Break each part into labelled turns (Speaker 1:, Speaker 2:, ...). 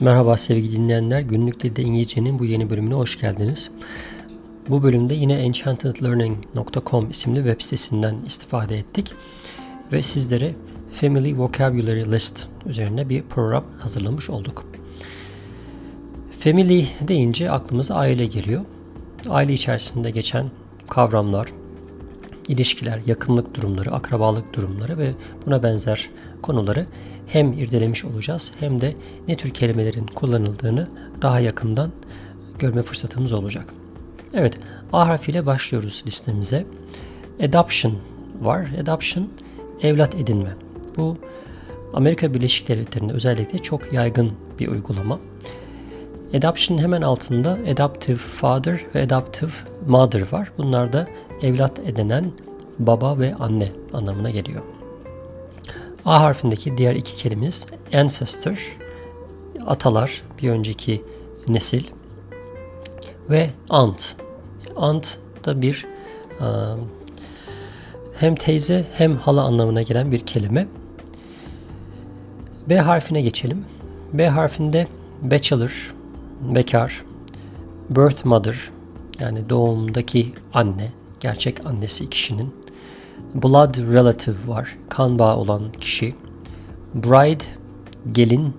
Speaker 1: Merhaba sevgili dinleyenler. Günlük Dilde İngilizcenin bu yeni bölümüne hoş geldiniz. Bu bölümde yine enchantedlearning.com isimli web sitesinden istifade ettik ve sizlere Family Vocabulary List üzerine bir program hazırlamış olduk. Family deyince aklımıza aile geliyor. Aile içerisinde geçen kavramlar, ilişkiler, yakınlık durumları, akrabalık durumları ve buna benzer konuları hem irdelemiş olacağız hem de ne tür kelimelerin kullanıldığını daha yakından görme fırsatımız olacak. Evet, A harfiyle başlıyoruz listemize. Adoption var. Adoption, evlat edinme. Bu Amerika Birleşik Devletleri'nde özellikle çok yaygın bir uygulama. Adoption hemen altında adoptive father ve adoptive mother var. Bunlar da evlat edinen baba ve anne anlamına geliyor. A harfindeki diğer iki kelimemiz ancestor, atalar, bir önceki nesil ve aunt. Aunt da bir hem teyze hem hala anlamına gelen bir kelime. B harfine geçelim. B harfinde bachelor, bekar, birth mother yani doğumdaki anne, gerçek annesi kişinin blood relative var. Kan bağı olan kişi. Bride, gelin.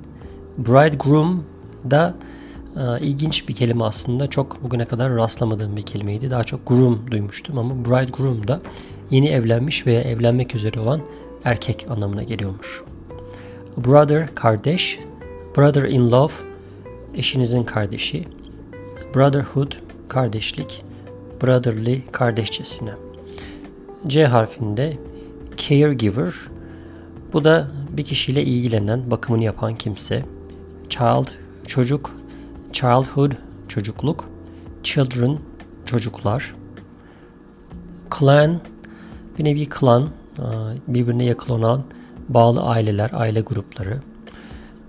Speaker 1: Bridegroom da e, ilginç bir kelime aslında. Çok bugüne kadar rastlamadığım bir kelimeydi. Daha çok groom duymuştum ama bridegroom da yeni evlenmiş veya evlenmek üzere olan erkek anlamına geliyormuş. Brother, kardeş. Brother in love, eşinizin kardeşi. Brotherhood, kardeşlik. Brotherly, kardeşçesine. C harfinde caregiver. Bu da bir kişiyle ilgilenen, bakımını yapan kimse. Child, çocuk. Childhood, çocukluk. Children, çocuklar. Clan, bir nevi klan, birbirine yakın olan bağlı aileler, aile grupları.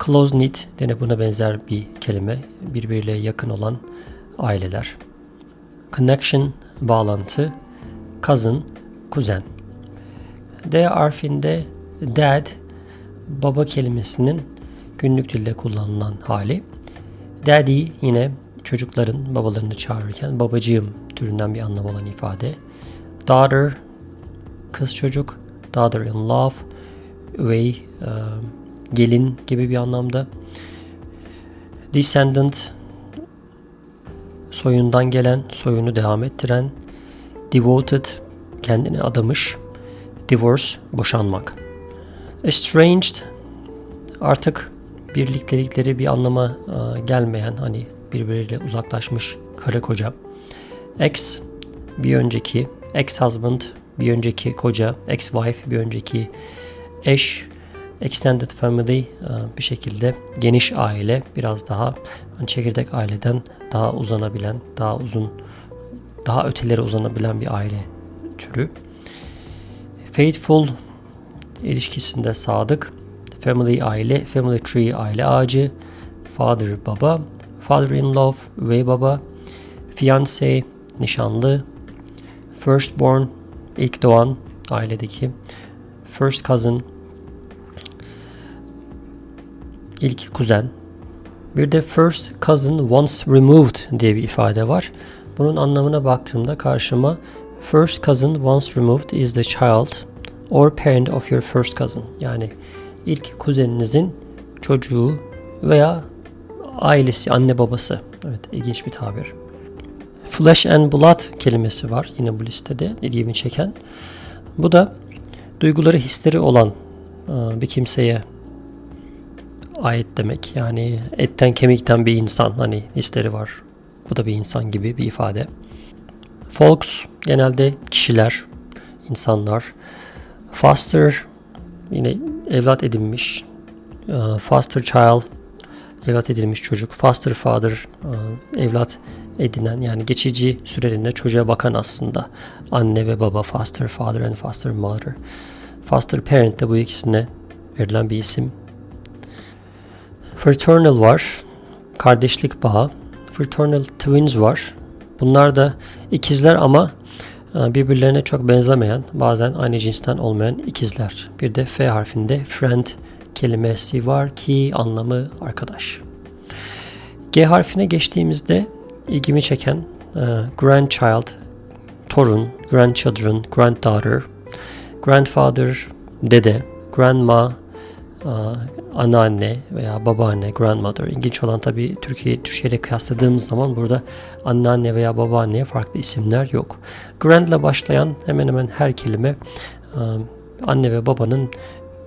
Speaker 1: Close knit dene buna benzer bir kelime. Birbiriyle yakın olan aileler. Connection, bağlantı. Cousin, kuzen. D harfinde dad baba kelimesinin günlük dilde kullanılan hali. Daddy yine çocukların babalarını çağırırken babacığım türünden bir anlam olan ifade. Daughter kız çocuk. Daughter in love way gelin gibi bir anlamda. Descendant soyundan gelen, soyunu devam ettiren. Devoted kendini adamış. Divorce, boşanmak. Estranged, artık birliktelikleri bir anlama e, gelmeyen, hani birbiriyle uzaklaşmış karı koca. Ex, bir önceki, ex-husband, bir önceki koca, ex-wife, bir önceki eş, extended family, e, bir şekilde geniş aile, biraz daha hani çekirdek aileden daha uzanabilen, daha uzun, daha ötelere uzanabilen bir aile türü. Faithful ilişkisinde sadık. Family aile, family tree aile ağacı. Father baba, father in love ve baba. Fiance nişanlı. Firstborn ilk doğan ailedeki. First cousin ilk kuzen. Bir de first cousin once removed diye bir ifade var. Bunun anlamına baktığımda karşıma First cousin once removed is the child or parent of your first cousin. Yani ilk kuzeninizin çocuğu veya ailesi, anne babası. Evet, ilginç bir tabir. Flesh and blood kelimesi var yine bu listede ilgimi çeken. Bu da duyguları, hisleri olan e, bir kimseye ait demek. Yani etten kemikten bir insan hani hisleri var. Bu da bir insan gibi bir ifade. Folks genelde kişiler, insanlar. Foster yine evlat edinmiş. Ee, foster child evlat edilmiş çocuk. Foster father e, evlat edinen yani geçici süreliğinde çocuğa bakan aslında anne ve baba foster father and foster mother. Foster parent de bu ikisine verilen bir isim. Fraternal var. Kardeşlik bağı. Fraternal twins var. Bunlar da ikizler ama e, birbirlerine çok benzemeyen, bazen aynı cinsten olmayan ikizler. Bir de F harfinde friend kelimesi var ki anlamı arkadaş. G harfine geçtiğimizde ilgimi çeken e, grandchild, torun, grandchildren, granddaughter, grandfather, dede, grandma, anneanne veya babaanne, grandmother. İlginç olan tabii Türkiye Türkiye'yle kıyasladığımız zaman burada anneanne veya babaanneye farklı isimler yok. Grand ile başlayan hemen hemen her kelime anne ve babanın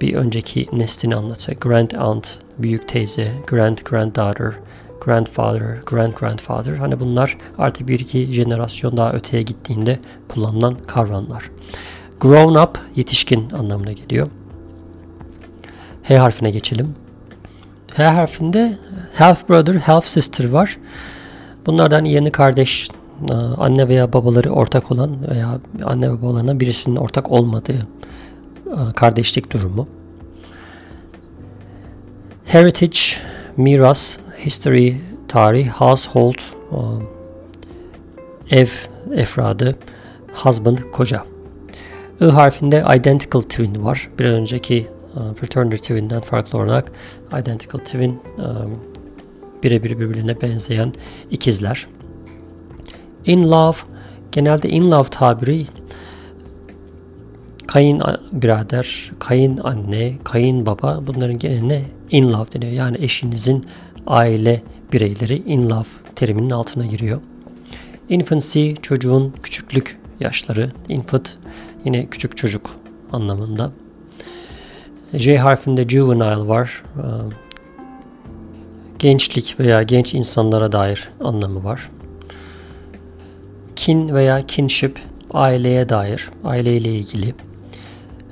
Speaker 1: bir önceki neslini anlatıyor. Grand aunt, büyük teyze, grand granddaughter, grandfather, grand grandfather. Hani bunlar artık bir iki jenerasyon daha öteye gittiğinde kullanılan kavramlar. Grown up yetişkin anlamına geliyor. H harfine geçelim. H harfinde half brother, half sister var. Bunlardan yeni kardeş, e, anne veya babaları ortak olan veya anne ve babalarına birisinin ortak olmadığı e, kardeşlik durumu. Heritage, miras, history, tarih, household, e, ev efradı, husband, koca. I harfinde identical twin var. Bir önceki uh, fraternity twin'den farklı olarak identical twin um, birebir birbirine benzeyen ikizler. In love genelde in love tabiri kayın birader, kayın anne, kayın baba bunların geneline in love deniyor. Yani eşinizin aile bireyleri in love teriminin altına giriyor. Infancy çocuğun küçüklük yaşları. Infant yine küçük çocuk anlamında. J harfinde juvenile var. Ee, gençlik veya genç insanlara dair anlamı var. Kin veya kinship aileye dair, aileyle ilgili.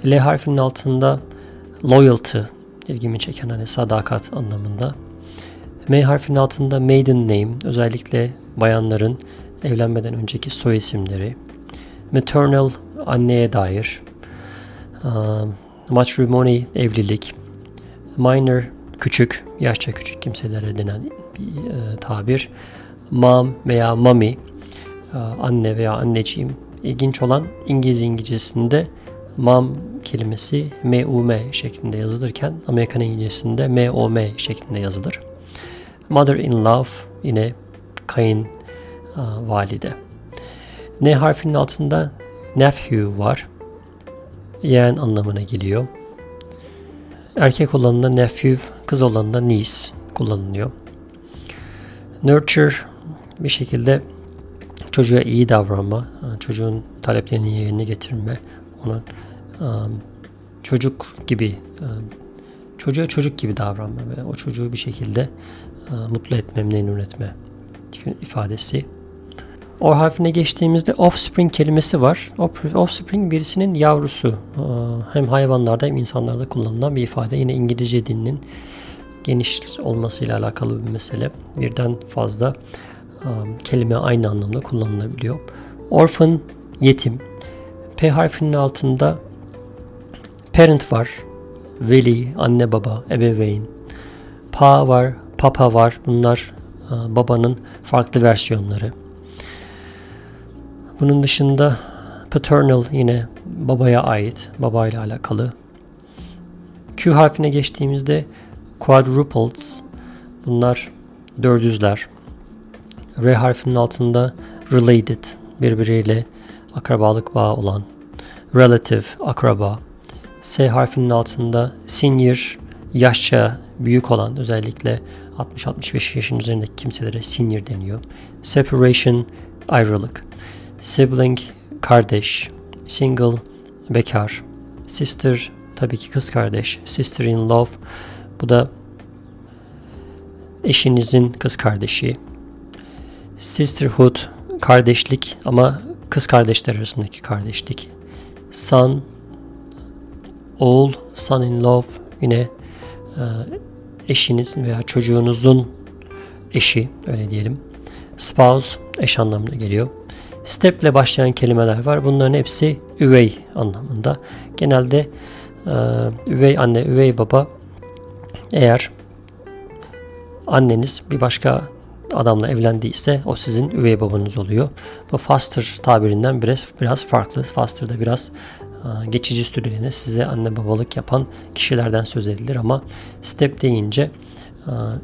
Speaker 1: L harfinin altında loyalty ilgimi çeken hani sadakat anlamında. M harfinin altında maiden name özellikle bayanların evlenmeden önceki soy isimleri. Maternal anneye dair. Matrimony evlilik. Minor küçük, yaşça küçük kimselere denen bir e, tabir. Mom veya mommy e, anne veya anneciğim. İlginç olan İngiliz İngilizcesinde mom kelimesi M-U-M şeklinde yazılırken Amerikan İngilizcesinde M-O-M şeklinde yazılır. Mother-in-law yine kayın valide. N harfinin altında nephew var. Yeğen anlamına geliyor. Erkek olanında nephew, kız olanında niece kullanılıyor. Nurture bir şekilde çocuğa iyi davranma, çocuğun taleplerini yerine getirme, ona çocuk gibi çocuğa çocuk gibi davranma ve o çocuğu bir şekilde mutlu etme, memnun etme ifadesi. O harfine geçtiğimizde offspring kelimesi var. Offspring birisinin yavrusu. Hem hayvanlarda hem insanlarda kullanılan bir ifade. Yine İngilizce dilinin geniş olmasıyla alakalı bir mesele. Birden fazla kelime aynı anlamda kullanılabiliyor. Orphan, yetim. P harfinin altında parent var. Veli, anne baba, ebeveyn. Pa var, papa var. Bunlar babanın farklı versiyonları. Bunun dışında paternal yine babaya ait, babayla alakalı. Q harfine geçtiğimizde quadruples bunlar dördüzler. R harfinin altında related birbiriyle akrabalık bağı olan relative akraba. S harfinin altında senior yaşça büyük olan özellikle 60-65 yaşın üzerindeki kimselere senior deniyor. Separation ayrılık. Sibling kardeş. Single bekar. Sister tabii ki kız kardeş. Sister in love bu da eşinizin kız kardeşi. Sisterhood kardeşlik ama kız kardeşler arasındaki kardeşlik. Son oğul, son in love yine e, eşiniz veya çocuğunuzun eşi öyle diyelim. Spouse eş anlamına geliyor. Step ile başlayan kelimeler var. Bunların hepsi üvey anlamında. Genelde e, üvey anne, üvey baba eğer anneniz bir başka adamla evlendiyse o sizin üvey babanız oluyor. Bu foster tabirinden biraz biraz farklı. Foster'da biraz e, geçici süreliğine size anne babalık yapan kişilerden söz edilir ama step deyince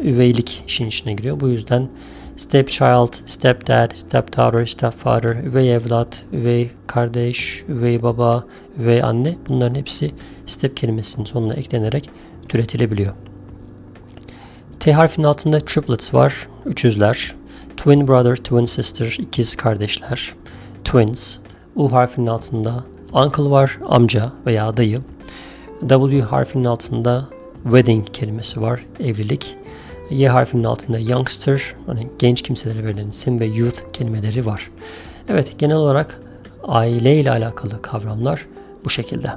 Speaker 1: üveylik işin içine giriyor. Bu yüzden stepchild, stepdad, stepdaughter, stepfather, üvey evlat, üvey kardeş, üvey baba, üvey anne bunların hepsi step kelimesinin sonuna eklenerek türetilebiliyor. T harfinin altında triplets var, üçüzler. Twin brother, twin sister, ikiz kardeşler. Twins. U harfinin altında uncle var, amca veya dayı. W harfinin altında wedding kelimesi var, evlilik. Y harfinin altında youngster, hani genç kimselere verilen isim ve youth kelimeleri var. Evet, genel olarak aile ile alakalı kavramlar bu şekilde.